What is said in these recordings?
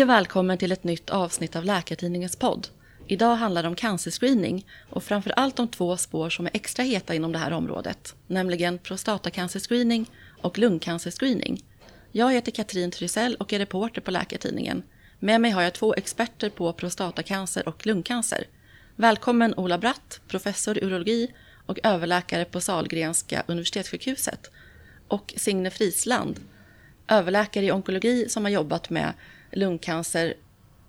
Hej och välkommen till ett nytt avsnitt av Läkartidningens podd. Idag handlar det om cancerscreening och framför allt om två spår som är extra heta inom det här området, nämligen prostatacancerscreening och lungcancerscreening. Jag heter Katrin Trysell och är reporter på Läkartidningen. Med mig har jag två experter på prostatacancer och lungcancer. Välkommen Ola Bratt, professor i urologi och överläkare på Salgrenska universitetssjukhuset. Och Signe Frisland, överläkare i onkologi som har jobbat med lungcancer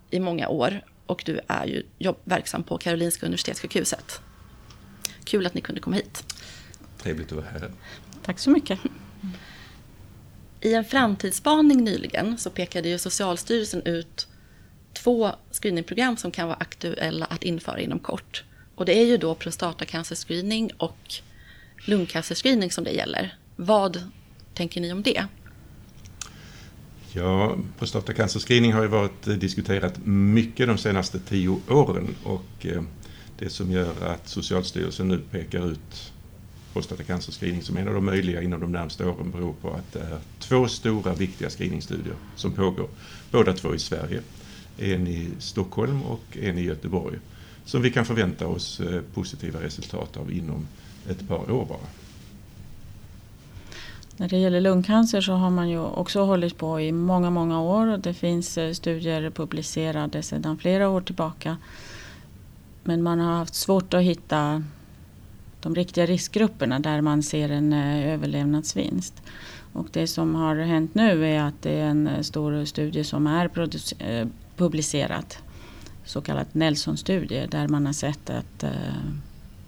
i många år och du är ju jobb, verksam på Karolinska Universitetssjukhuset. Kul att ni kunde komma hit. Trevligt att vara här. Tack så mycket. I en framtidsspaning nyligen så pekade ju Socialstyrelsen ut två screeningprogram som kan vara aktuella att införa inom kort. Och det är ju då prostatacancerscreening och lungcancerscreening som det gäller. Vad tänker ni om det? Ja, prostatacancerscreening har ju varit eh, diskuterat mycket de senaste tio åren och eh, det som gör att Socialstyrelsen nu pekar ut prostatacancerscreening som en av de möjliga inom de närmsta åren beror på att det är två stora viktiga screeningstudier som pågår, båda två i Sverige. En i Stockholm och en i Göteborg. Som vi kan förvänta oss eh, positiva resultat av inom ett par år bara. När det gäller lungcancer så har man ju också hållit på i många, många år. och Det finns eh, studier publicerade sedan flera år tillbaka. Men man har haft svårt att hitta de riktiga riskgrupperna där man ser en eh, överlevnadsvinst. Och det som har hänt nu är att det är en eh, stor studie som är publicerad. Så kallad Nelson-studie där man har sett att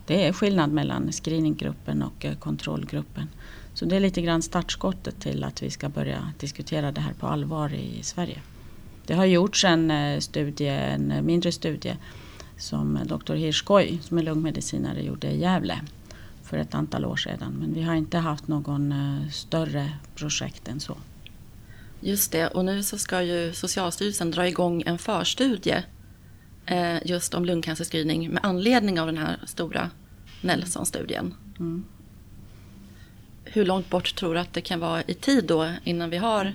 det är skillnad mellan screeninggruppen och kontrollgruppen. Så det är lite grann startskottet till att vi ska börja diskutera det här på allvar i Sverige. Det har gjorts en eh, studie, en mindre studie som Dr. Hirschkoj som är lungmedicinare gjorde i Gävle för ett antal år sedan. Men vi har inte haft någon eh, större projekt än så. Just det, och nu så ska ju Socialstyrelsen dra igång en förstudie eh, just om lungcancerscreening med anledning av den här stora Nelson-studien. Mm hur långt bort tror du att det kan vara i tid då innan vi har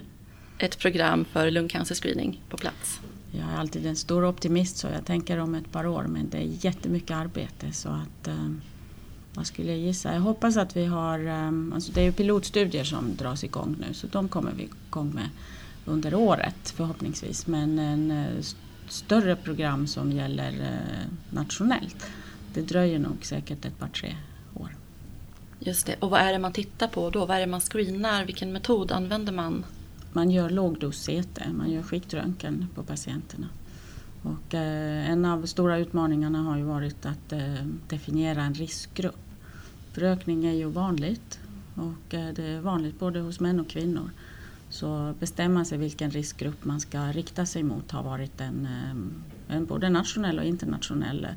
ett program för lungcancerscreening på plats? Jag är alltid en stor optimist så jag tänker om ett par år men det är jättemycket arbete så att eh, vad skulle jag gissa? Jag hoppas att vi har, eh, alltså det är ju pilotstudier som dras igång nu så de kommer vi igång med under året förhoppningsvis men en eh, större program som gäller eh, nationellt det dröjer nog säkert ett par tre Just det. Och vad är det man tittar på då? Vad är det man screenar? Vilken metod använder man? Man gör lågdos-CT, man gör skiktröntgen på patienterna. Och, eh, en av de stora utmaningarna har ju varit att eh, definiera en riskgrupp. Förökning är ju vanligt och eh, det är vanligt både hos män och kvinnor. Så bestämma sig vilken riskgrupp man ska rikta sig mot har varit en, eh, en både nationell och internationell eh,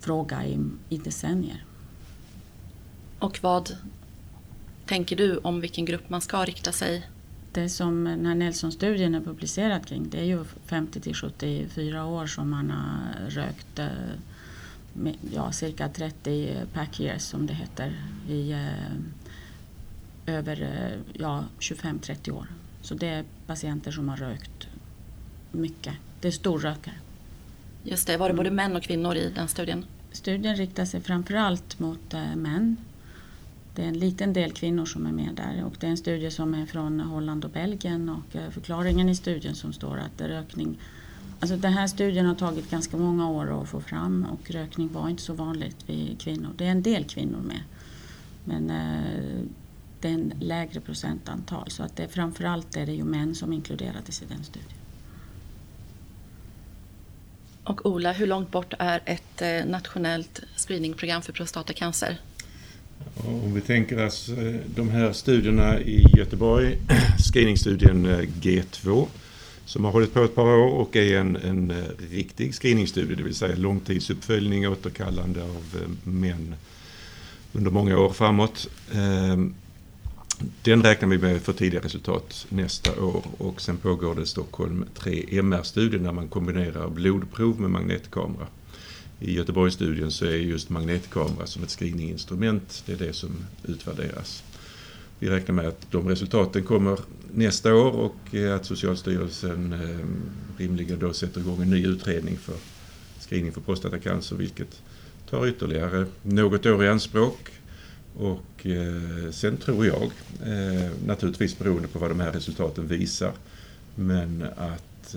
fråga i, i decennier. Och vad tänker du om vilken grupp man ska rikta sig? Det som den här Nelson-studien är publicerad kring det är ju 50 till 74 år som man har rökt eh, ja, cirka 30 pack years som det heter i eh, över eh, ja, 25-30 år. Så det är patienter som har rökt mycket. Det är storrökare. Just det, var det både män och kvinnor i den studien? Studien riktar sig framförallt mot män det är en liten del kvinnor som är med där och det är en studie som är från Holland och Belgien och eh, förklaringen i studien som står att rökning Alltså den här studien har tagit ganska många år att få fram och rökning var inte så vanligt vid kvinnor. Det är en del kvinnor med. Men eh, det är en lägre procentantal så att det framförallt är det ju män som inkluderades i den studien. Och Ola, hur långt bort är ett eh, nationellt screeningprogram för prostatacancer? Om vi tänker oss eh, de här studierna i Göteborg, screeningstudien eh, G2 som har hållit på ett par år och är en, en eh, riktig screeningstudie, det vill säga långtidsuppföljning, återkallande av män under många år framåt. Ehm, den räknar vi med för tidiga resultat nästa år och sen pågår det Stockholm 3 MR-studien där man kombinerar blodprov med magnetkamera. I Göteborgsstudien så är just magnetkamera som ett screeninginstrument, det är det som utvärderas. vi räknar med att de resultaten kommer nästa år och eh, att Socialstyrelsen eh, rimligen då sätter igång en ny utredning för screening för prostatacancer vilket tar ytterligare något år i anspråk. Och eh, sen tror jag, naturligtvis beroende på vad de här resultaten visar, men att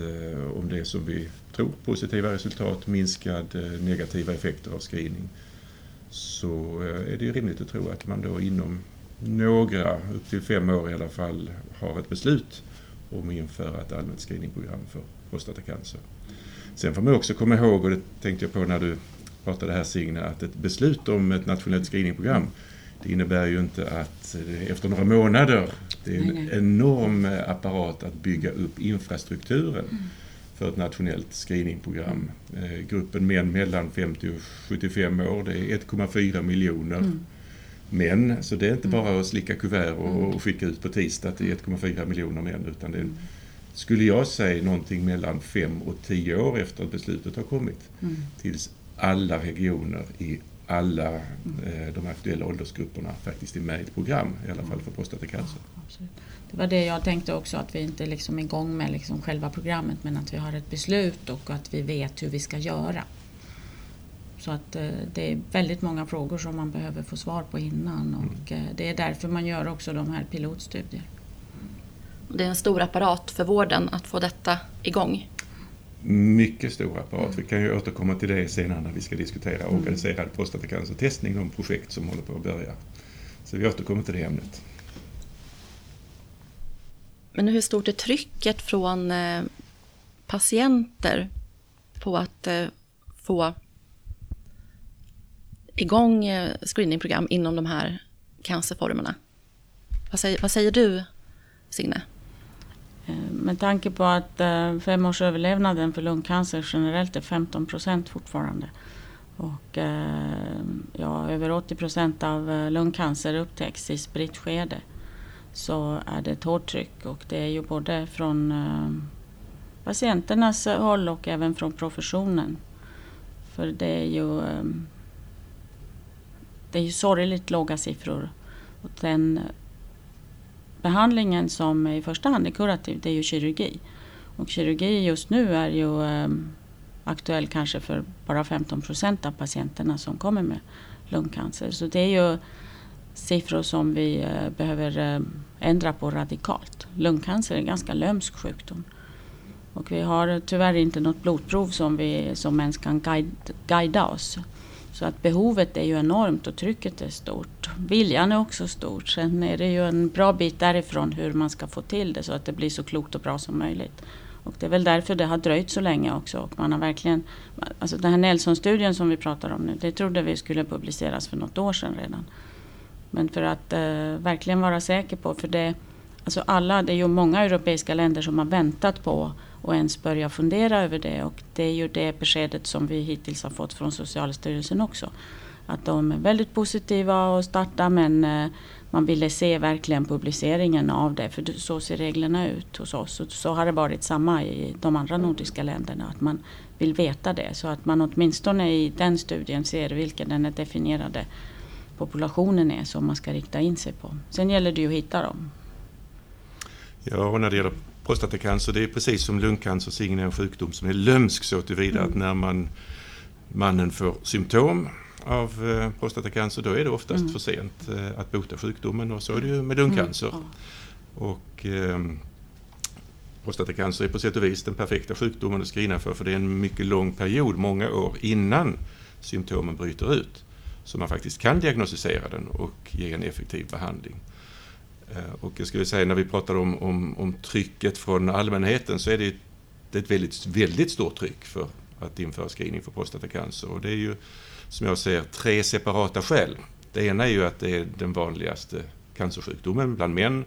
om det som vi tror, positiva resultat, minskad eh, negativa effekter av screening, så eh, är det ju rimligt att tro att man då inom några, upp till fem år i alla fall, har ett beslut om att införa ett allmänt screeningprogram för prostatacancer. Sen får man också komma ihåg, och det tänkte jag på när du pratade här Signe, att ett beslut om ett nationellt screeningprogram det innebär ju inte att efter några månader, det är en enorm apparat att bygga upp infrastrukturen mm. För ett nationellt screeningprogram. Eh, gruppen män mellan 50 och 75 år, det är 1,4 miljoner mm. män. Så det är inte mm. bara att slicka kuvert och, mm. och skicka ut på tisdag till 1,4 miljoner män, utan det är, skulle jag säga någonting mellan 5 och 10 år efter att beslutet har kommit. Mm. Tills alla regioner i alla eh, de aktuella åldersgrupperna faktiskt är med i ett program, i alla fall för prostatacancer. Ja, det var det jag tänkte också, att vi inte liksom är igång med liksom själva programmet men att vi har ett beslut och att vi vet hur vi ska göra. Så att eh, det är väldigt många frågor som man behöver få svar på innan och mm. eh, det är därför man gör också de här pilotstudier. Det är en stor apparat för vården att få detta igång mycket stor apparat. Vi kan ju återkomma till det senare när vi ska diskutera mm. organiserad prostatacancertestning, de projekt som håller på att börja. Så vi återkommer till det ämnet. Men hur stort är trycket från eh, patienter på att eh, få igång eh, screeningprogram inom de här cancerformerna? Vad säger, vad säger du, Signe? Eh, med tanke på att eh, femårsöverlevnaden för lungcancer generellt är 15 procent fortfarande. Och eh, ja, över 80 procent av lungcancer upptäcks i spritt skede. Så är det ett hårt tryck och det är ju både från patienternas håll och även från professionen. För det är ju, det är ju sorgligt låga siffror. Och den behandlingen som i första hand är kurativ, det är ju kirurgi. Och kirurgi just nu är ju eh, aktuell kanske för bara 15 procent av patienterna som kommer med lungcancer. Så det är ju siffror som vi eh, behöver eh, ändra på radikalt. Lungcancer är en ganska lömsk sjukdom. Och vi har tyvärr inte något blodprov som, vi, som ens kan guida, guida oss. Så att behovet är ju enormt och trycket är stort. Viljan är också stor. Sen är det ju en bra bit därifrån hur man ska få till det så att det blir så klokt och bra som möjligt. Och det är väl därför det har dröjt så länge också. Och man har verkligen, alltså den här Nelson-studien som vi pratar om nu, det trodde vi skulle publiceras för något år sedan redan. Men för att eh, verkligen vara säker på, för det, alltså alla, det är ju många europeiska länder som har väntat på och ens börja fundera över det. Och det är ju det beskedet som vi hittills har fått från Socialstyrelsen också. Att de är väldigt positiva att starta men eh, man ville se verkligen publiceringen av det för så ser reglerna ut hos oss. Och så har det varit samma i de andra nordiska länderna. Att man vill veta det så att man åtminstone i den studien ser vilken den definierade populationen är som man ska rikta in sig på. Sen gäller det ju att hitta dem. Ja, och när det gäller prostatacancer det är precis som lungcancer, Signe, en sjukdom som är lömsk så tillvida mm. att när man, mannen får symptom av eh, prostatacancer då är det oftast mm. för sent eh, att bota sjukdomen och så är det ju med lungcancer. Mm. Och eh, prostatacancer är på sätt och vis den perfekta sjukdomen att screena för för det är en mycket lång period, många år innan symptomen bryter ut. Så man faktiskt kan diagnostisera den och ge en effektiv behandling. Eh, och jag skulle säga när vi pratar om, om, om trycket från allmänheten så är det, det är ett väldigt, väldigt stort tryck för att införa screening för prostatacancer. Och det är ju som jag ser tre separata skäl. Det ena är ju att det är den vanligaste cancersjukdomen bland män.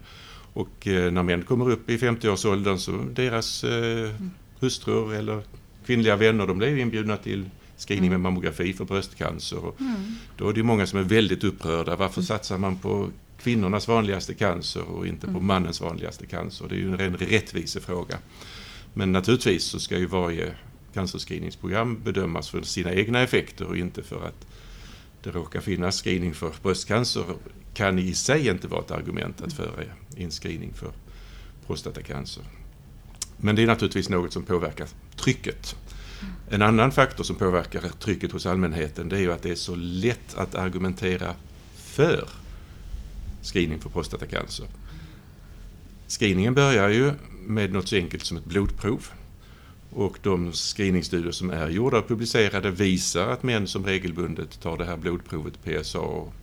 Och eh, när män kommer upp i 50-årsåldern så deras eh, hustrur eller kvinnliga vänner de blir inbjudna till screening med mammografi för bröstcancer. Mm. Då är det många som är väldigt upprörda. Varför satsar man på kvinnornas vanligaste cancer och inte på mm. mannens vanligaste cancer. Det är ju en ren rättvisefråga. Men naturligtvis så ska ju varje cancerscreeningprogram bedömas för sina egna effekter och inte för att det råkar finnas screening för bröstcancer kan i sig inte vara ett argument att föra in screening för prostatacancer. Men det är naturligtvis något som påverkar trycket. En annan faktor som påverkar trycket hos allmänheten det är ju att det är så lätt att argumentera för screening för prostatacancer. Screeningen börjar ju med något så enkelt som ett blodprov. Och de screeningstudier som är gjorda och publicerade visar att män som regelbundet tar det här blodprovet PSA och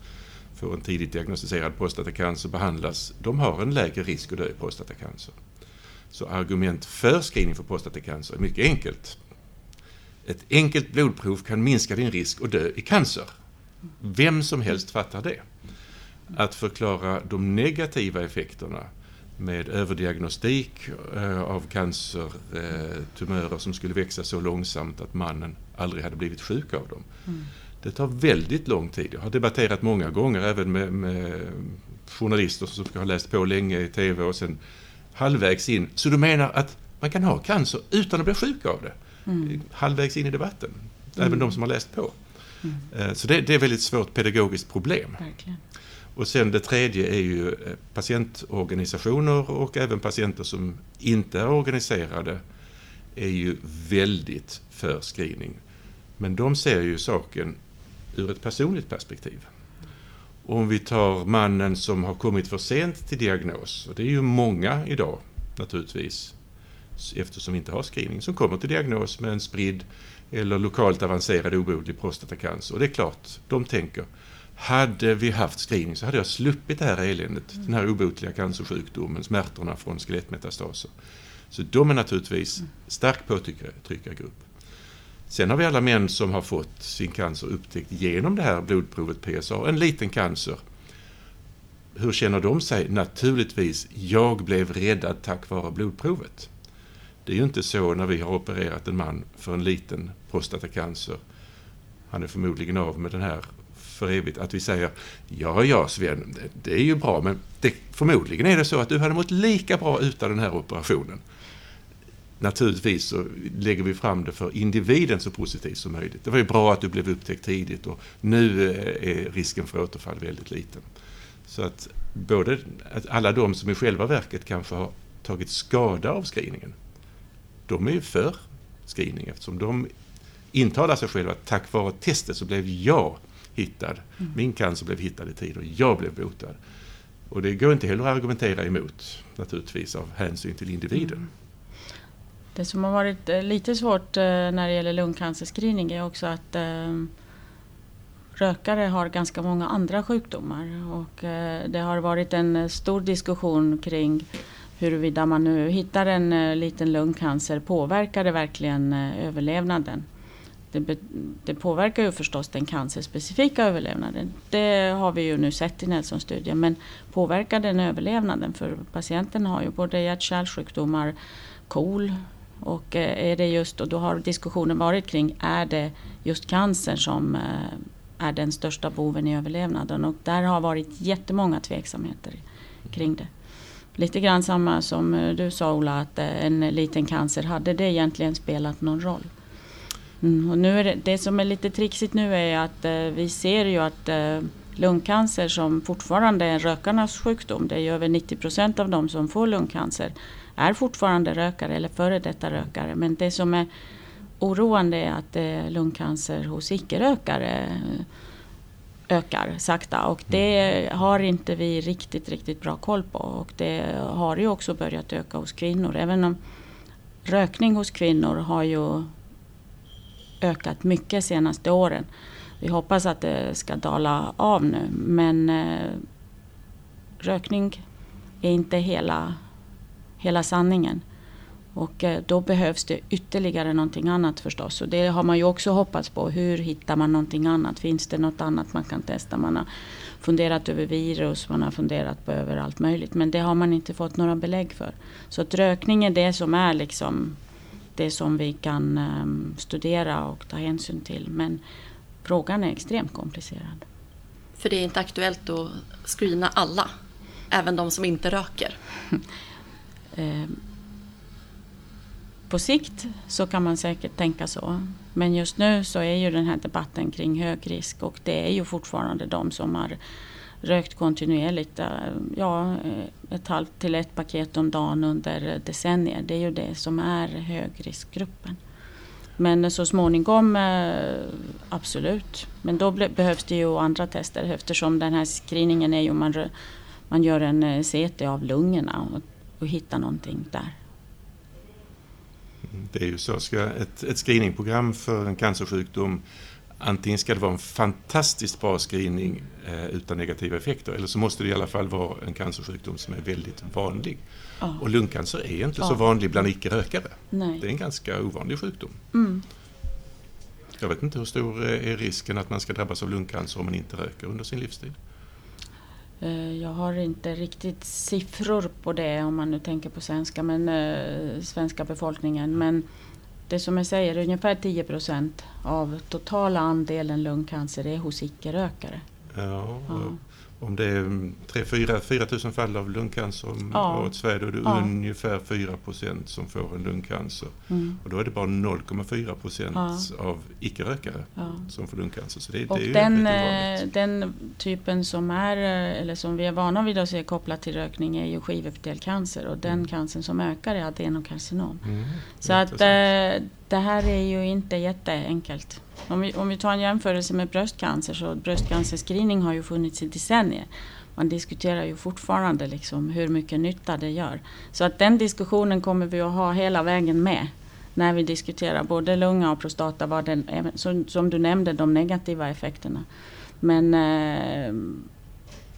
får en tidigt diagnostiserad prostatacancer behandlas, de har en lägre risk att dö i prostatacancer. Så argument för screening för prostatacancer är mycket enkelt. Ett enkelt blodprov kan minska din risk att dö i cancer. Vem som helst fattar det. Att förklara de negativa effekterna med överdiagnostik eh, av cancertumörer som skulle växa så långsamt att mannen aldrig hade blivit sjuk av dem. Mm. Det tar väldigt lång tid. Jag har debatterat många gånger även med, med journalister som ska ha läst på länge i TV och sen halvvägs in. Så du menar att man kan ha cancer utan att bli sjuk av det? Mm. Halvvägs in i debatten. Även mm. de som har läst på. Mm. Eh, så det, det, är ett väldigt svårt pedagogiskt problem. Verkligen. Och sen det tredje är ju eh, patientorganisationer och även patienter som inte är organiserade är ju väldigt för screening. Men de ser ju saken ur ett personligt perspektiv. Om vi tar mannen som har kommit för sent till diagnos, och det är ju många idag naturligtvis, eftersom vi inte har screening, som kommer till diagnos med en spridd eller lokalt avancerad obotlig prostatacancer. Och det är klart, de tänker, hade vi haft screening så hade jag sluppit det här eländet, mm. den här obotliga cancersjukdomen, smärtorna från skelettmetastaser. Så de är naturligtvis stark påtryckargrupp. Sen har vi alla män som har fått sin cancer upptäckt genom det här blodprovet PSA, en liten cancer. Hur känner de sig? Naturligtvis, jag blev räddad tack vare blodprovet. Det är ju inte så när vi har opererat en man för en liten prostatacancer. Han är förmodligen av med den här för evigt. Att vi säger, ja, ja Sven, det, är ju bra, men det, förmodligen är det så att du hade mått lika bra utan den här operationen. Naturligtvis så lägger vi fram det för individen så positivt som möjligt. Det var ju bra att du blev upptäckt tidigt och nu eh, är risken för återfall väldigt liten. Så att både att alla de som i själva verket kanske har tagit skada av screeningen, de är ju för screening eftersom de intalar sig själva att tack vare testet så blev jag hittad. Mm. Min cancer blev hittad i tid och jag blev botad. Och det går inte heller att argumentera emot naturligtvis av hänsyn till individen. Mm. Det som har varit eh, lite svårt eh, när det gäller lungcancerscreening är också att eh, rökare har ganska många andra sjukdomar och det har varit en stor diskussion kring huruvida man nu hittar en liten lungcancer, påverkar det verkligen överlevnaden? Det, det, påverkar ju förstås den cancerspecifika överlevnaden. Det har vi ju nu sett i Nelson-studien. Men påverkar den överlevnaden? För patienten har ju både hjärt-kärlsjukdomar, KOL och eh, är det just, och då har diskussionen varit kring, är det just cancer som eh, är den största boven i överlevnaden? Och där har varit jättemånga tveksamheter kring det. Lite grann samma som eh, du sa Ola, att en liten cancer, hade det egentligen spelat någon roll? Mm, och nu är det, det som är lite trixigt nu är att eh, vi ser ju att eh, lungcancer som fortfarande är rökarnas sjukdom, det är ju över 90 procent av de som får lungcancer, är fortfarande rökare eller före detta rökare. Men det som är oroande är att eh, lungcancer hos icke-rökare eh, ökar sakta och det har inte vi riktigt, riktigt bra koll på. Och det har ju också börjat öka hos kvinnor. Även om rökning hos kvinnor har ju ökat mycket de senaste åren. Vi hoppas att det ska dala av nu men eh, rökning är inte hela, hela sanningen. Och eh, då behövs det ytterligare någonting annat förstås. Och det har man ju också hoppats på. Hur hittar man någonting annat? Finns det något annat man kan testa? Man har funderat över virus, man har funderat på över allt möjligt. Men det har man inte fått några belägg för. Så att rökning är det som är liksom det som vi kan um, studera och ta hänsyn till. Men frågan är extremt komplicerad. För det är inte aktuellt att screena alla, även de som inte röker? Ehm, på sikt så kan man säkert tänka så. Men just nu så är ju den här debatten kring hög risk och det är ju fortfarande de som har rökt kontinuerligt, eh, ja, eh, ett halvt till ett paket om dagen under decennier. Det är ju det som är högriskgruppen. Men så småningom, eh, absolut. Men då behövs det ju andra tester eftersom den här screeningen är ju man, man gör en CT av lungorna och, och hittar någonting där. Mm, det är ju så, ska ett, ett screeningprogram för en cancersjukdom antingen ska det vara en fantastiskt bra screening eh, utan negativa effekter eller så måste det i alla fall vara en cancersjukdom som är väldigt vanlig. Ja. Och lungcancer är inte ja. så vanlig bland icke-rökare. Det är en ganska ovanlig sjukdom. Mm. Jag vet inte hur stor är risken att man ska drabbas av lungcancer om man inte röker under sin livstid? Eh, jag har inte riktigt siffror på det om man nu tänker på svenska, men, eh, svenska befolkningen. Men det som jag säger, ungefär 10 procent av totala andelen lungcancer är hos icke-rökare. Ja, ja om det är 3-4 000 fall av lungcancer om ja. året i Sverige, då är det ja. ungefär 4 procent som får en lungcancer. Mm. Och då är det bara 0,4 procent ja. av icke-rökare som får lungcancer. Så det, och det är den, eh, den typen som är, eh, eller som vi är vana vid att se kopplat till rökning är ju skivepitelcancer och den mm. cancern som ökar är adenokarcinom. Mm. Så att eh, det här är ju inte jätteenkelt. Om vi, om vi tar en jämförelse med bröstcancer så bröstcancerscreening har ju funnits i decennier. Man diskuterar ju fortfarande liksom hur mycket nytta det gör. Så att den diskussionen kommer vi att ha hela vägen med när vi diskuterar både lunga och prostata, vad den, som, du nämnde, de negativa effekterna. Men eh,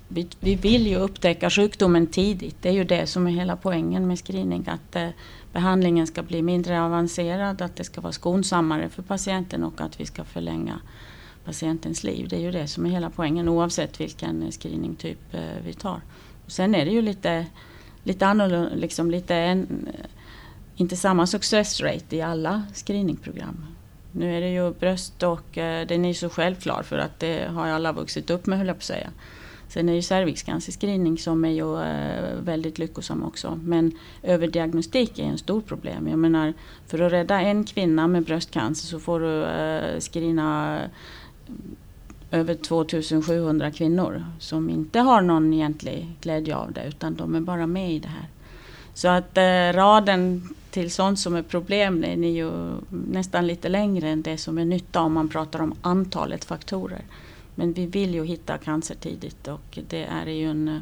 vi, vi, vill ju upptäcka sjukdomen tidigt. Det är ju det som är hela poängen med screening. Att eh, behandlingen ska bli mindre avancerad, att det ska vara skonsammare för patienten och att vi ska förlänga patientens liv. Det är ju det som är hela poängen oavsett vilken screeningtyp eh, vi tar. Och sen är det ju lite, lite annorlunda, liksom lite en, eh, inte samma success rate i alla screeningprogram. Nu är det ju bröst och eh, den är så självklar för att det har alla vuxit upp med höll jag på att säga. Sen är ju cervixcancerscreening som är ju eh, väldigt lyckosam också. Men överdiagnostik är en stor problem. Jag menar, för att rädda en kvinna med bröstcancer så får du eh, screena eh, över 2700 kvinnor som inte har någon egentlig glädje av det utan de är bara med i det här. Så att eh, raden till sånt som är problem är ju nästan lite längre än det som är nytta om man pratar om antalet faktorer. Men vi vill ju hitta cancer tidigt och det är ju en eh,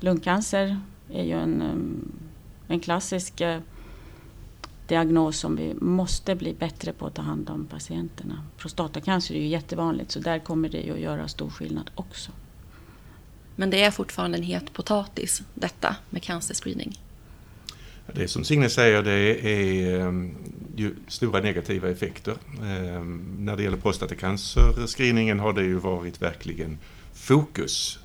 lungcancer är ju en, eh, en klassisk eh, diagnos som vi måste bli bättre på att ta hand om patienterna. Prostatacancer är ju jättevanligt så där kommer det ju att göra stor skillnad också. Men det är fortfarande en het potatis detta med cancerscreening? Det som Signe säger det är ehm, ju stora negativa effekter. Ehm, när det gäller prostatacancerscreeningen har det ju varit verkligen fokus.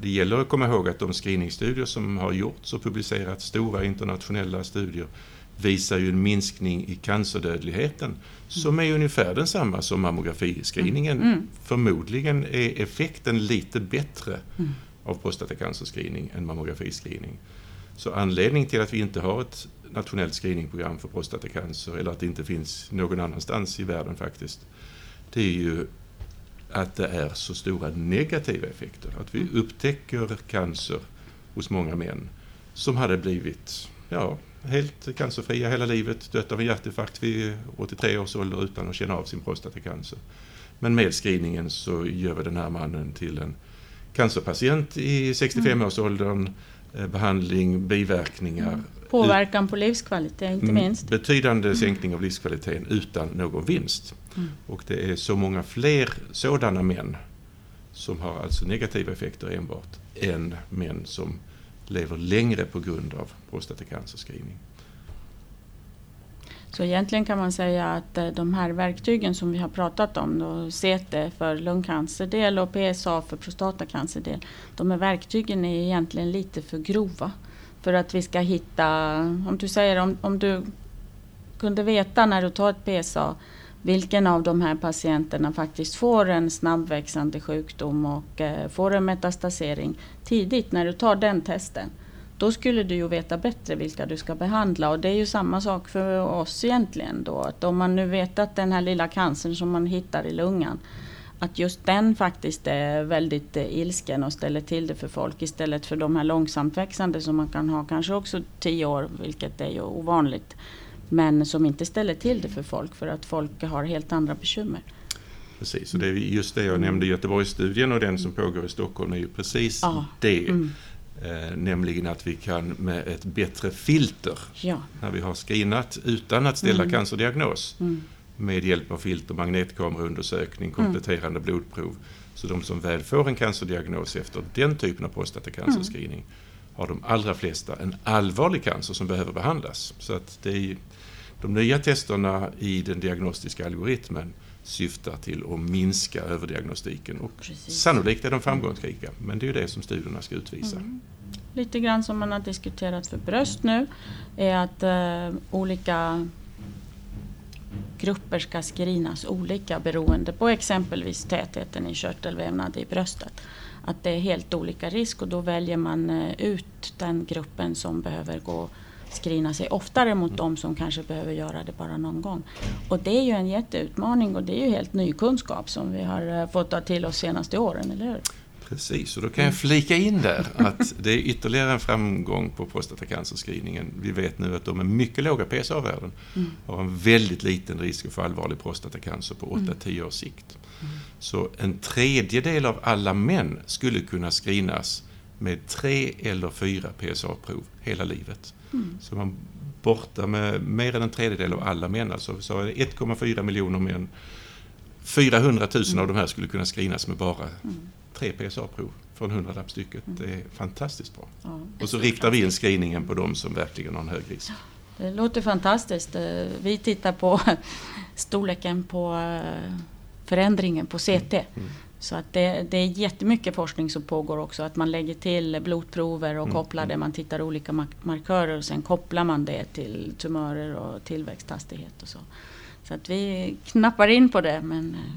Det gäller att komma ihåg att de screeningstudier som har gjorts och publicerats, stora internationella studier, visar ju en minskning i cancerdödligheten som är ungefär densamma som mammografiscreeningen. Mm. mm. Förmodligen är effekten lite bättre mm. av prostatacancerscreening än mammografiscreening. Så anledningen till att vi inte har ett nationellt screeningprogram för prostatacancer eller att det inte finns någon annanstans i världen faktiskt. Det är ju att det är så stora negativa effekter. Att vi upptäcker cancer hos många män som hade blivit ja, helt cancerfria hela livet, dött av en hjärtinfarkt vid 83 års ålder utan att känna av sin prostatacancer. Men med screeningen så gör vi den här mannen till en cancerpatient i 65-årsåldern mm. Eh, behandling, biverkningar. Mm. Påverkan på livskvalitet inte mm. minst. Betydande sänkning av livskvaliteten utan någon vinst. Mm. Och det är så många fler sådana män som har alltså negativa effekter enbart än män som lever längre på grund av prostatacancerscreening. Så egentligen kan man säga att eh, de här verktygen som vi har pratat om, då, CT för lungcancerdel och PSA för prostatacancerdel, de här verktygen är egentligen lite för grova. För att vi ska hitta, om du säger om, om du kunde veta när du tar ett PSA vilken av de här patienterna faktiskt får en snabbväxande sjukdom och eh, får en metastasering tidigt när du tar den testen då skulle du ju veta bättre vilka du ska behandla och det är ju samma sak för oss egentligen då. Att om man nu vet att den här lilla cancern som man hittar i lungan att just den faktiskt är väldigt eh, ilsken och ställer till det för folk istället för de här långsamt växande som man kan ha kanske också tio år, vilket är ju ovanligt. Men som inte ställer till det för folk för att folk har helt andra bekymmer. Precis, och det är just det jag nämnde Göteborgsstudien och den som pågår i Stockholm är ju precis ja. det. Mm. Eh, nämligen att vi kan med ett bättre filter, ja. när vi har screenat utan att ställa mm. cancerdiagnos, mm. med hjälp av filter, magnetkameraundersökning, mm. kompletterande blodprov. Så de som väl får en cancerdiagnos efter den typen av prostatacancerscreening mm. har de allra flesta en allvarlig cancer som behöver behandlas. Så att det är de nya testerna i den diagnostiska algoritmen syftar till att minska överdiagnostiken. Och sannolikt är de framgångsrika, men det är ju det som studierna ska utvisa. Mm. Lite grann som man har diskuterat för bröst nu är att eh, olika grupper ska screenas olika beroende på exempelvis tätheten i körtelvävnad i bröstet. Att det är helt olika risk och då väljer man eh, ut den gruppen som behöver gå screena sig oftare mot de som kanske behöver göra det bara någon gång. Och det är ju en jätteutmaning och det är ju helt ny kunskap som vi har eh, fått ta till oss senaste åren, eller hur? Precis, och då kan jag flika in där att det är ytterligare en framgång på prostatacancerscreeningen. Vi vet nu att de med mycket låga PSA-värden mm. har en väldigt liten risk få allvarlig prostatacancer på 8-10 mm. års sikt. Mm. Så en tredjedel av alla män skulle kunna screenas med tre eller fyra PSA-prov hela livet. Mm. Så man borta med mer än en tredjedel av alla män. Alltså 1,4 miljoner män. 400 000 mm. av de här skulle kunna screenas med bara mm. tre PSA-prov för en hundralapp stycket. Mm. Det är fantastiskt bra. Ja, och så riktar vi in screeningen på de som verkligen har en hög risk. Det låter fantastiskt. Eh, vi tittar på storleken på eh, förändringen på CT. Mm. Mm. Så att det, det är jättemycket forskning som pågår också. Att man lägger till blodprover och mm. kopplar det. Man tittar olika markörer och sen kopplar man det till tumörer och tillväxthastighet och så. Så att vi knappar in på det men eh,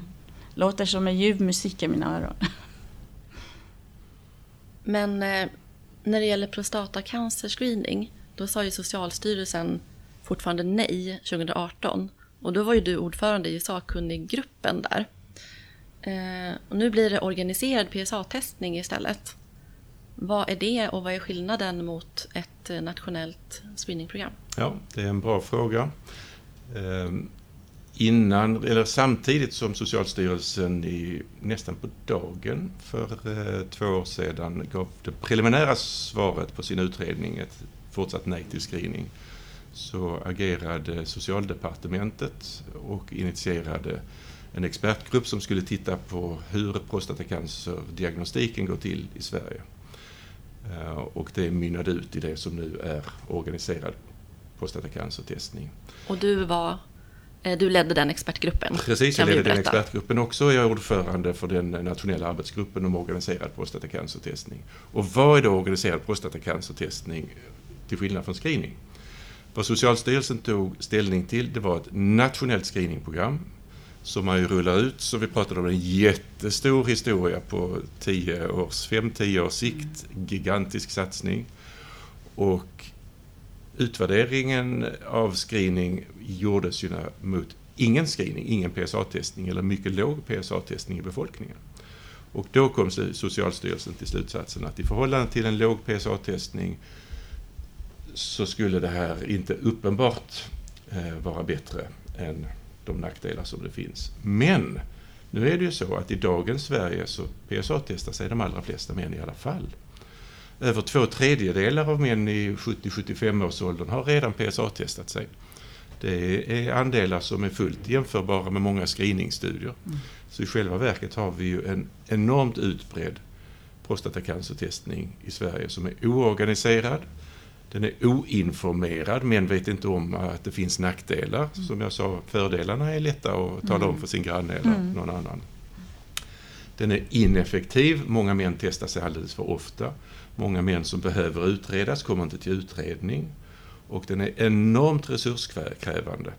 låter som en ljuv musik i mina öron. Men eh, när det gäller prostatacancerscreening då sa ju Socialstyrelsen fortfarande nej 2018 och då var ju du ordförande i sakkunniggruppen där. Eh, och nu blir det organiserad PSA-testning istället. Vad är det och vad är skillnaden mot ett eh, nationellt screeningprogram? Ja, det är en bra fråga. Eh, innan, eller samtidigt som Socialstyrelsen i, nästan på dagen för eh, två år sedan gav det preliminära svaret på sin utredning, ett fortsatt nej till screening, så agerade Socialdepartementet och initierade en expertgrupp som skulle titta på hur prostatacancerdiagnostiken går till i Sverige. Eh, och det mynnade ut i det som nu är organiserad prostatacancertestning. Och du var eh, du ledde den expertgruppen? Precis, jag ledde den expertgruppen också. Jag är ordförande för den nationella arbetsgruppen om organiserad prostatacancertestning. Och vad är då organiserad prostatacancertestning till skillnad från screening? Vad Socialstyrelsen tog ställning till det var ett nationellt screeningprogram som man ju rullar ut, så vi pratade om en jättestor historia på 10 års, 5-10 års sikt, gigantisk satsning. Och utvärderingen av screening gjordes ju mot ingen screening, ingen PSA-testning eller mycket låg PSA-testning i befolkningen. Och då kom Socialstyrelsen till slutsatsen att i förhållande till en låg PSA-testning så skulle det här inte uppenbart eh, vara bättre än de nackdelar som det finns. Men nu är det ju så att i dagens Sverige så PSA-testar sig de allra flesta män i alla fall. Över två tredjedelar av män i 70-75 års åldern har redan PSA-testat sig. Det är andelar som är fullt jämförbara med många screeningstudier. Mm. Så i själva verket har vi ju en enormt utbredd prostatacancertestning i Sverige som är oorganiserad, den är oinformerad, men vet inte om att det finns nackdelar. Mm. Som jag sa, fördelarna är lätta att tala mm. om för sin granne eller mm. någon annan. Den är ineffektiv, många män testar sig alldeles för ofta. Många män som behöver utredas kommer inte till utredning. Och den är enormt resurskrävande.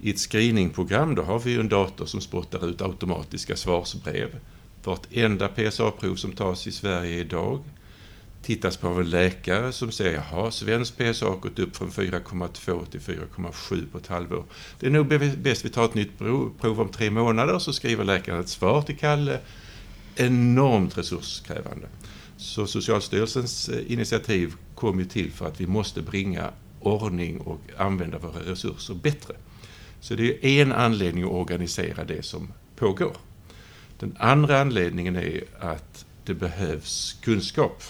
I ett screeningprogram då har vi en dator som spottar ut automatiska svarsbrev. Vartenda PSA-prov som tas i Sverige idag tittas på av en läkare som säger jaha, svensk PSA har gått upp från 4,2 till 4,7 på ett halvår. Det är nog bäst vi tar ett nytt prov om tre månader så skriver läkaren ett svar till Kalle. Enormt resurskrävande. Så Socialstyrelsens eh, initiativ kom ju till för att vi måste bringa ordning och använda våra resurser bättre. Så det är en anledning att organisera det som pågår. Den andra anledningen är att det behövs kunskap.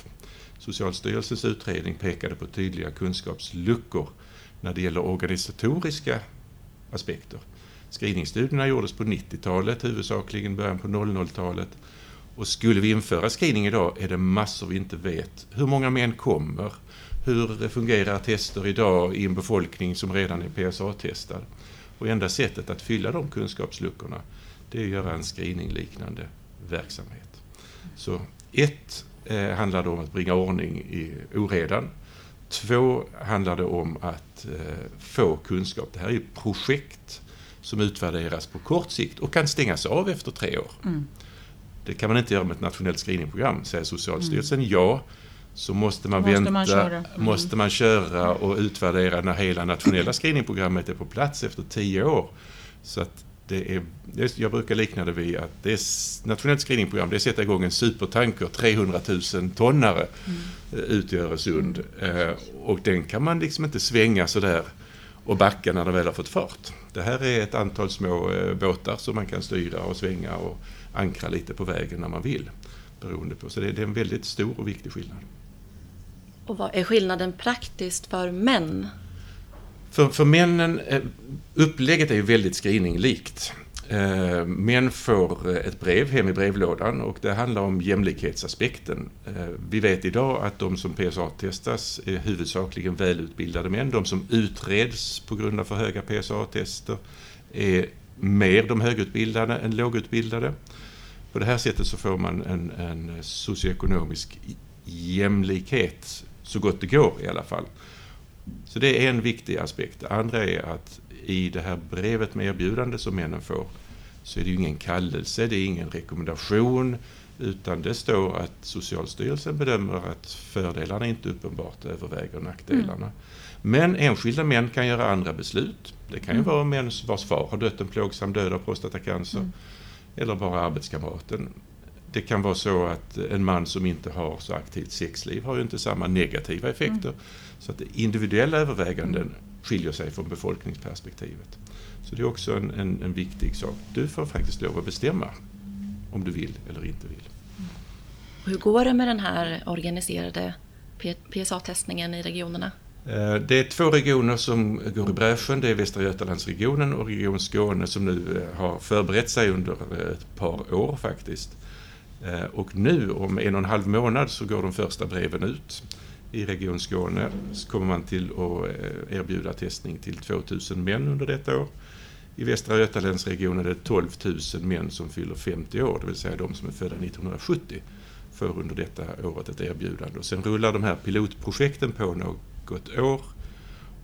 Socialstyrelsens utredning pekade på tydliga kunskapsluckor när det gäller organisatoriska aspekter. Screeningstudierna gjordes på 90-talet, huvudsakligen början på 00-talet. Och skulle vi införa screening idag är det massor vi inte vet. Hur många män kommer? Hur fungerar tester idag i en befolkning som redan är PSA-testad? Och enda sättet att fylla de kunskapsluckorna det är att göra en screeningliknande verksamhet. Så ett eh, handlar det om att bringa ordning i oredan. Två handlar det om att eh, få kunskap. Det här är ju projekt som utvärderas på kort sikt och kan stängas av efter tre år. Mm. Det kan man inte göra med ett nationellt screeningprogram, säger Socialstyrelsen. Mm. Ja, så måste man måste vänta, man mm. måste man köra och utvärdera när hela nationella screeningprogrammet är på plats efter tio år. Så att det är, jag brukar likna det vid att det är nationellt screeningprogram, det är att sätta igång en supertanker, 300 000 tonnare mm. ut i Öresund. Mm. och den kan man liksom inte svänga sådär och backa när den väl har fått fart. Det här är ett antal små eh, båtar som man kan styra och svänga och ankra lite på vägen när man vill. Beroende på. Så det är en väldigt stor och viktig skillnad. Och vad är skillnaden praktiskt för män? För, för männen, eh, upplägget är ju väldigt screeninglikt. Eh, män får eh, ett brev hem i brevlådan och det handlar om jämlikhetsaspekten. Vi vet idag att de som PSA-testas är huvudsakligen välutbildade män. De som utreds på grund av för höga PSA-tester är mer de högutbildade än lågutbildade. På det här sättet så får man en, en socioekonomisk jämlikhet så gott det går i alla fall. Så det är en viktig aspekt. Det andra är att i det här brevet med erbjudande som männen får så är det ju ingen kallelse, det är ingen rekommendation utan det står att Socialstyrelsen bedömer att fördelarna inte uppenbart överväger nackdelarna. Mm. Men enskilda män kan göra andra beslut. Det kan ju mm. vara män vars far har dött en plågsam död av prostatacancer. Mm. Eller bara arbetskamraten. Det kan vara så att en man som inte har så aktivt sexliv har ju inte samma negativa effekter. Mm. Så att individuella överväganden skiljer sig från befolkningsperspektivet. Så det är också en, en, en, viktig sak. Du får faktiskt lov att bestämma om du vill eller inte vill. hur går det med den här organiserade PSA-testningen i regionerna? Eh, det är två regioner som går i bräschen. Det är Västra Götalandsregionen och Region Skåne som nu eh, har förberett sig under eh, ett par år faktiskt. Eh, och nu om en och en halv månad så går de första breven ut. I Region Skåne så kommer man till att eh, erbjuda testning till 2000 män under detta år. I Västra Götalandsregionen är det 12 000 män som fyller 50 år, det vill säga de som är födda 1970 får under detta året ett erbjudande. Och sen rullar de här pilotprojekten på något år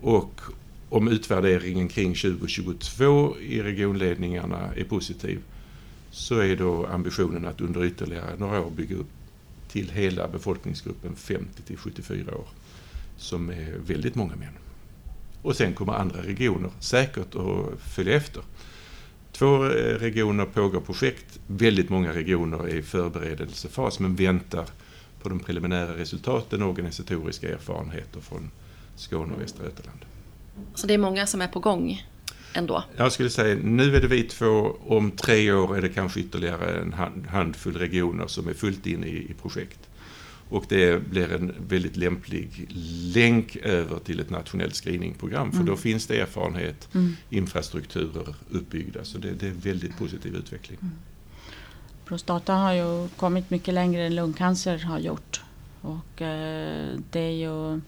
och om utvärderingen kring 2022 i regionledningarna är positiv så är då ambitionen att under ytterligare några år bygga upp till hela befolkningsgruppen 50 till 74 år som är väldigt många män. Och sen kommer andra regioner säkert att följa efter. Två eh, regioner pågår projekt. Väldigt många regioner är i förberedelsefas men väntar på de preliminära resultaten och organisatoriska erfarenheter från Skåne och Västra Götaland. Så det är många som är på gång ändå? Jag skulle säga nu är det vi två. Om tre år är det kanske ytterligare en handfull regioner som är fullt inne i projekt. Och det blir en väldigt lämplig länk över till ett nationellt screeningprogram. För mm. då finns det erfarenhet, mm. infrastrukturer uppbyggda. Så det, det, är en väldigt positiv utveckling. Mm. Prostata har ju kommit mycket längre än lungcancer har gjort. Och eh, det är ju,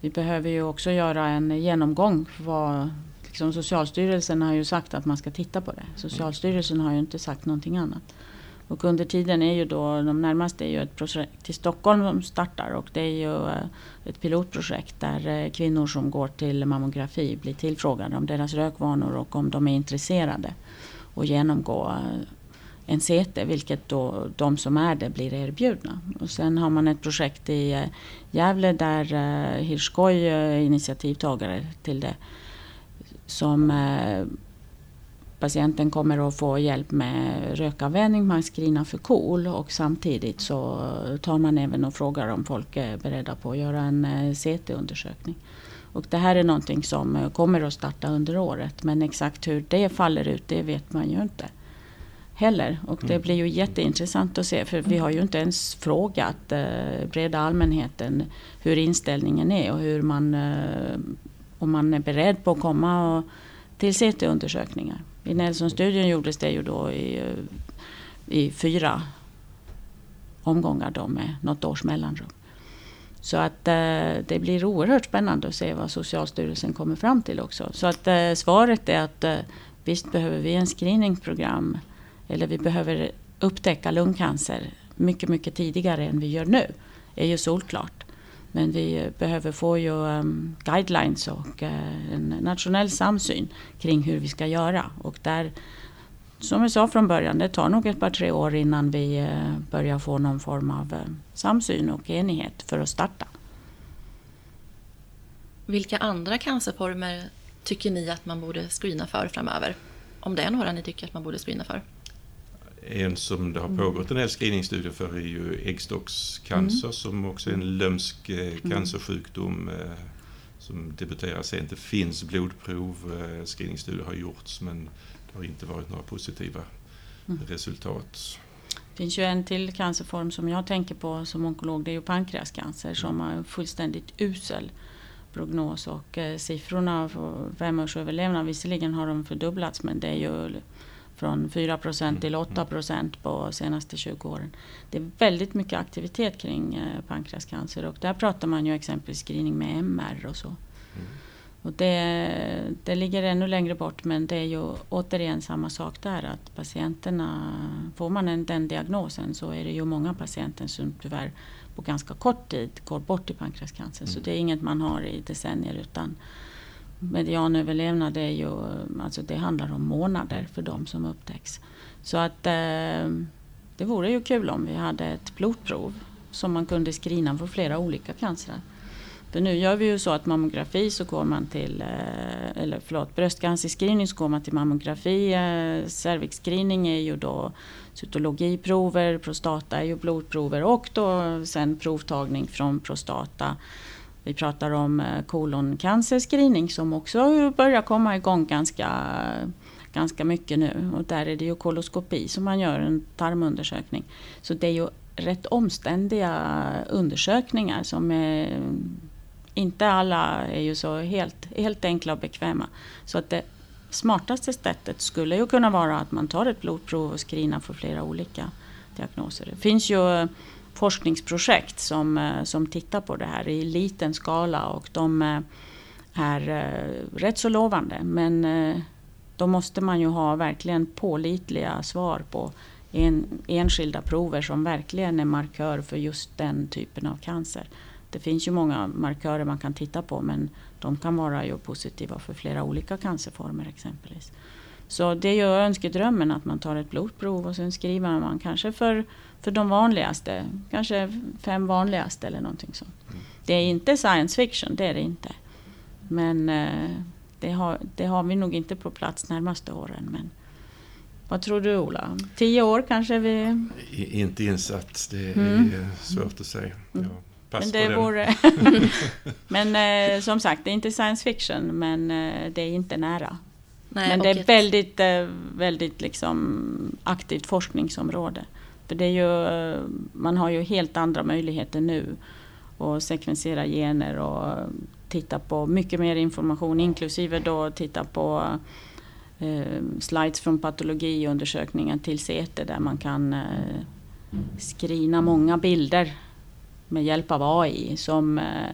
vi behöver ju också göra en genomgång. Vad, liksom Socialstyrelsen har ju sagt att man ska titta på det. Socialstyrelsen har ju inte sagt någonting annat. Och under tiden är ju då, de närmaste är ju ett projekt i Stockholm som startar och det är ju eh, ett pilotprojekt där eh, kvinnor som går till mammografi blir tillfrågade om deras rökvanor och om de är intresserade och genomgå eh, en CT, vilket då de som är det blir erbjudna. Och sen har man ett projekt i Gävle där eh, Hirschkoj är initiativtagare till det. Som eh, patienten kommer att få hjälp med rökavvänjning, man screenar för KOL och samtidigt så tar man även och frågar om folk är beredda på att göra en CT-undersökning. Och det här är någonting som kommer att starta under året men exakt hur det faller ut det vet man ju inte heller. Och det mm. blir ju jätteintressant att se för vi har ju inte ens frågat eh, breda allmänheten hur inställningen är och hur man, eh, om man är beredd på att komma och, till CT-undersökningar. I Nelson-studien gjordes det ju då i, eh, i fyra omgångar då med något års mellanrum. Så att eh, det blir oerhört spännande att se vad Socialstyrelsen kommer fram till också. Så att eh, svaret är att eh, visst behöver vi en screeningprogram eller vi behöver upptäcka lungcancer mycket, mycket tidigare än vi gör nu. är ju solklart. Men vi behöver få ju um, guidelines och uh, en nationell samsyn kring hur vi ska göra. Och där, som jag sa från början, det tar nog ett par tre år innan vi uh, börjar få någon form av uh, samsyn och enighet för att starta. Vilka andra cancerformer tycker ni att man borde screena för framöver? Om det är några ni tycker att man borde screena för? En som det har pågått en del screeningstudier för är ju äggstockscancer mm. som också är en lömsk eh, mm. cancersjukdom eh, som debuterar sent. Det finns blodprov, eh, screeningstudier har gjorts men det har inte varit några positiva mm. resultat. Det finns ju en till cancerform som jag tänker på som onkolog, det är ju pankreascancer som har fullständigt usel prognos och siffrorna för femårsöverlevnad, visserligen har de fördubblats men det är ju från 4% till 8% på senaste 20 åren. Det är väldigt mycket aktivitet kring eh, pankreascancer och där pratar man ju exempelvis screening med MR och så. Mm. Och det, det ligger ännu längre bort men det är ju återigen samma sak där att patienterna, får man en, den diagnosen så är det ju många patienter som tyvärr på ganska kort tid går bort i pankreascancer. Mm. Så det är inget man har i decennier utan medianöverlevnad är ju, alltså det handlar om månader för de som upptäcks. Så att eh, det vore ju kul om vi hade ett blodprov som man kunde screena för flera olika cancrar. För nu gör vi ju så att mammografi så går man till, eh, eller förlåt, bröstcancerscreening så går man till mammografi. Eh, cervixscreening är ju då cytologiprover, prostata är ju blodprover och då sen provtagning från prostata. Vi pratar om eh, koloncancerscreening som också börjar komma igång ganska, ganska mycket nu. Och där är det ju koloskopi som man gör, en tarmundersökning. Så det är ju rätt omständiga undersökningar som är, inte alla är ju så helt, helt enkla och bekväma. Så att det smartaste sättet skulle ju kunna vara att man tar ett blodprov och screenar för flera olika diagnoser. Det finns ju forskningsprojekt som, eh, som tittar på det här i liten skala och de eh, är eh, rätt så lovande. Men då måste man ju ha verkligen pålitliga svar på en, enskilda prover som verkligen är markör för just den typen av cancer. Det finns ju många markörer man kan titta på men de kan vara ju positiva för flera olika cancerformer exempelvis. Så det är ju önskedrömmen att man tar ett blodprov och sen skriver man kanske för, för de vanligaste, kanske fem vanligaste eller någonting sånt. Mm. Det är inte science fiction, det är det inte. Men eh, det, har, det har vi nog inte på plats närmaste åren. Men vad tror du Ola? Tio år kanske vi... Inte insatt, det är mm. svårt att säga. Mm. men det vore... men eh, som sagt, det är inte science fiction men eh, det är inte nära. Nej, Men det är ett... väldigt, eh, väldigt liksom aktivt forskningsområde. För det är ju, man har ju helt andra möjligheter nu att sekvensera gener och titta på mycket mer information inklusive då titta på eh, slides från patologiundersökningen till CT där man kan eh, screena många bilder med hjälp av AI som eh,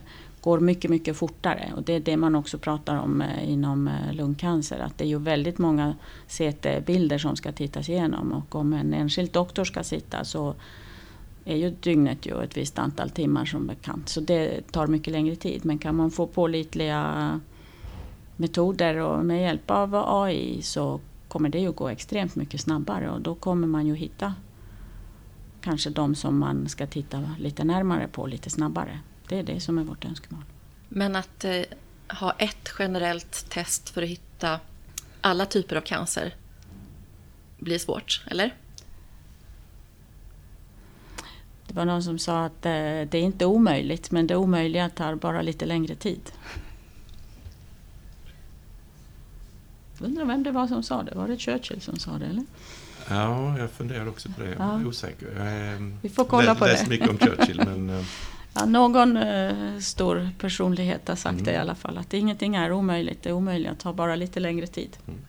går mycket, mycket fortare. Och det är det man också pratar om eh, inom eh, lungcancer. Att det är ju väldigt många CT-bilder som ska tittas igenom. Och om en enskild doktor ska sitta så är ju dygnet ju ett visst antal timmar som bekant. Så det tar mycket längre tid. Men kan man få pålitliga metoder och med hjälp av AI så kommer det ju gå extremt mycket snabbare och då kommer man ju hitta kanske de som man ska titta lite närmare på lite snabbare. Det är det som är vårt önskemål. Men att eh, ha ett generellt test för att hitta alla typer av cancer blir svårt, eller? Det var någon som sa att eh, det är inte omöjligt, men det omöjliga tar bara lite längre tid. Undrar vem det var som sa det? Var det Churchill som sa det? Eller? Ja, jag funderar också på det. Jag är ja. osäker. Jag är, Vi får kolla på läst det. mycket om Churchill, men... Eh, ja, någon uh, stor personlighet har sagt mm. det i alla fall. Att ingenting är omöjligt. Det är omöjligt att ta bara lite längre tid. Mm.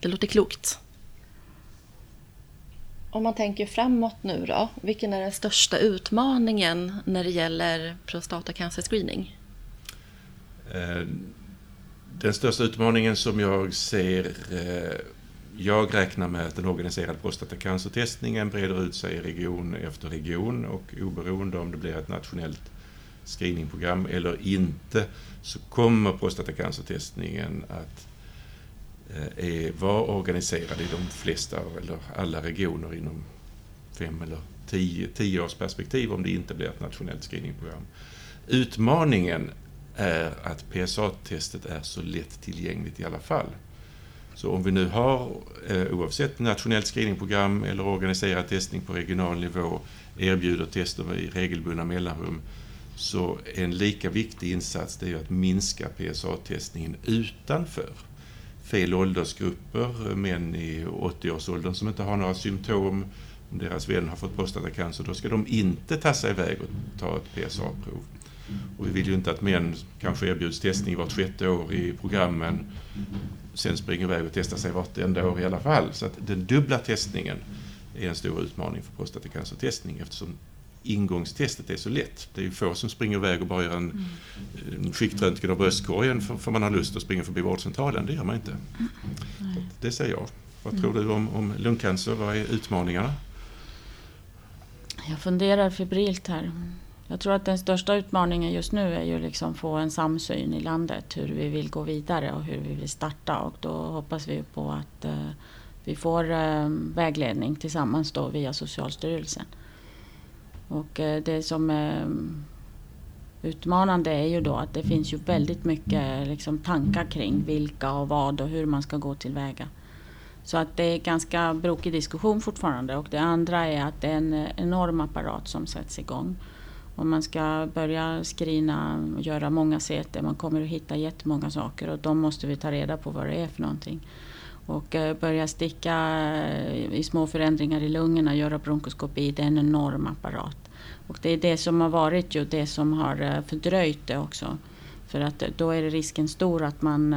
Det låter klokt. Om man tänker framåt nu då, vilken är den största utmaningen när det gäller prostatacancerscreening? Eh, den största utmaningen som jag ser, eh, jag räknar med att den organiserade prostatacancertestningen breder ut sig i region efter region och oberoende om det blir ett nationellt screeningprogram eller inte så kommer prostatacancertestningen att Eh, vara organiserad i de flesta eller alla regioner inom fem eller tio, tio års perspektiv om det inte blir ett nationellt screeningprogram. Utmaningen är att PSA-testet är så lätt tillgängligt i alla fall. Så om vi nu har, eh, oavsett nationellt screeningprogram eller organiserad testning på regional nivå, erbjuder tester i regelbundna mellanrum, så en lika viktig insats det är att minska PSA-testningen utanför fel åldersgrupper, män i 80-årsåldern som inte har några symptom, om deras vän har fått prostatacancer, då ska de inte tassa iväg och ta ett PSA-prov. Och vi vill ju inte att män kanske erbjuds testning vart sjätte år i programmen, sen springer iväg och testar sig vartenda år i alla fall. Så att den dubbla testningen är en stor utmaning för prostatacancertestning eftersom ingångstestet är så lätt. Det är ju få som springer iväg och bara gör en, en skiktröntgen av bröstkorgen för, för man har lust att springa förbi vårdcentralen. Det gör man inte. Det säger jag. Vad tror du om, om lungcancer? Vad är utmaningarna? Jag funderar febrilt här. Jag tror att den största utmaningen just nu är ju liksom få en samsyn i landet hur vi vill gå vidare och hur vi vill starta och då hoppas vi på att eh, vi får eh, vägledning tillsammans då via Socialstyrelsen. Och eh, det som är utmanande är ju då att det finns ju väldigt mycket eh, liksom tankar kring vilka och vad och hur man ska gå tillväga. Så att det är ganska brokig diskussion fortfarande och det andra är att det är en enorm apparat som sätts igång. Om man ska börja skrina och göra många CT, man kommer att hitta jättemånga saker och de måste vi ta reda på vad det är för någonting och eh, börja sticka eh, i små förändringar i lungorna, göra bronkoskopi, det är en enorm apparat. Och det är det som har varit ju det som har eh, fördröjt det också. För att då är risken stor att man,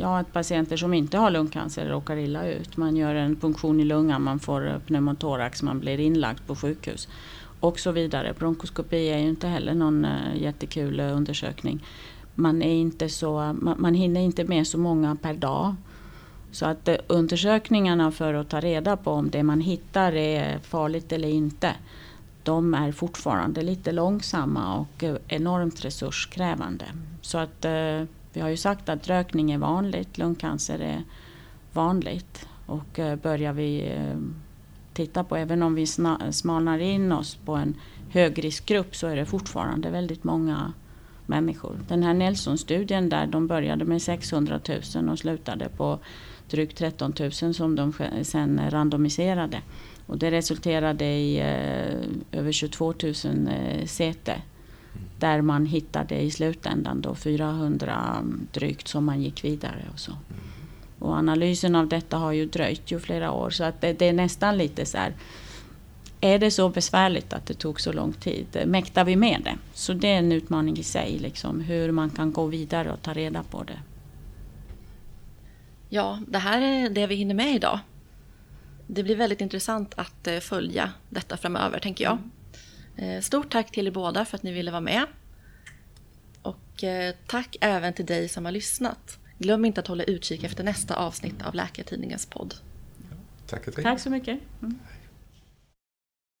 ja att patienter som inte har lungcancer råkar illa ut. Man gör en punktion i lungan, man får pneumotorax, man blir inlagd på sjukhus och så vidare. Bronkoskopi är ju inte heller någon eh, jättekul eh, undersökning. Man, är inte så, man, man hinner inte med så många per dag. Så att eh, undersökningarna för att ta reda på om det man hittar är farligt eller inte, de är fortfarande lite långsamma och enormt resurskrävande. Så att vi har ju sagt att rökning är vanligt, lungcancer är vanligt. Och börjar vi titta på, även om vi smalnar in oss på en högriskgrupp så är det fortfarande väldigt många människor. Den här Nelson-studien där de började med 600 000 och slutade på drygt 13 000 som de sen randomiserade. Och det resulterade i eh, över 22 000 eh, CT. Där man hittade i slutändan då 400 mm, drygt som man gick vidare och så. Mm. Och analysen av detta har ju dröjt ju flera år så att det, det är nästan lite så här är det så besvärligt att det tog så lång tid? Mäktar vi med det? Så det är en utmaning i sig, liksom, hur man kan gå vidare och ta reda på det. Ja, det här är det vi hinner med idag. Det blir väldigt intressant att eh, följa detta framöver, tänker jag. Eh, stort tack till er båda för att ni ville vara med. Och eh, tack även till dig som har lyssnat. Glöm inte att hålla utkik efter nästa avsnitt av Läkartidningens podd. Tack, Tack så mycket. Mm.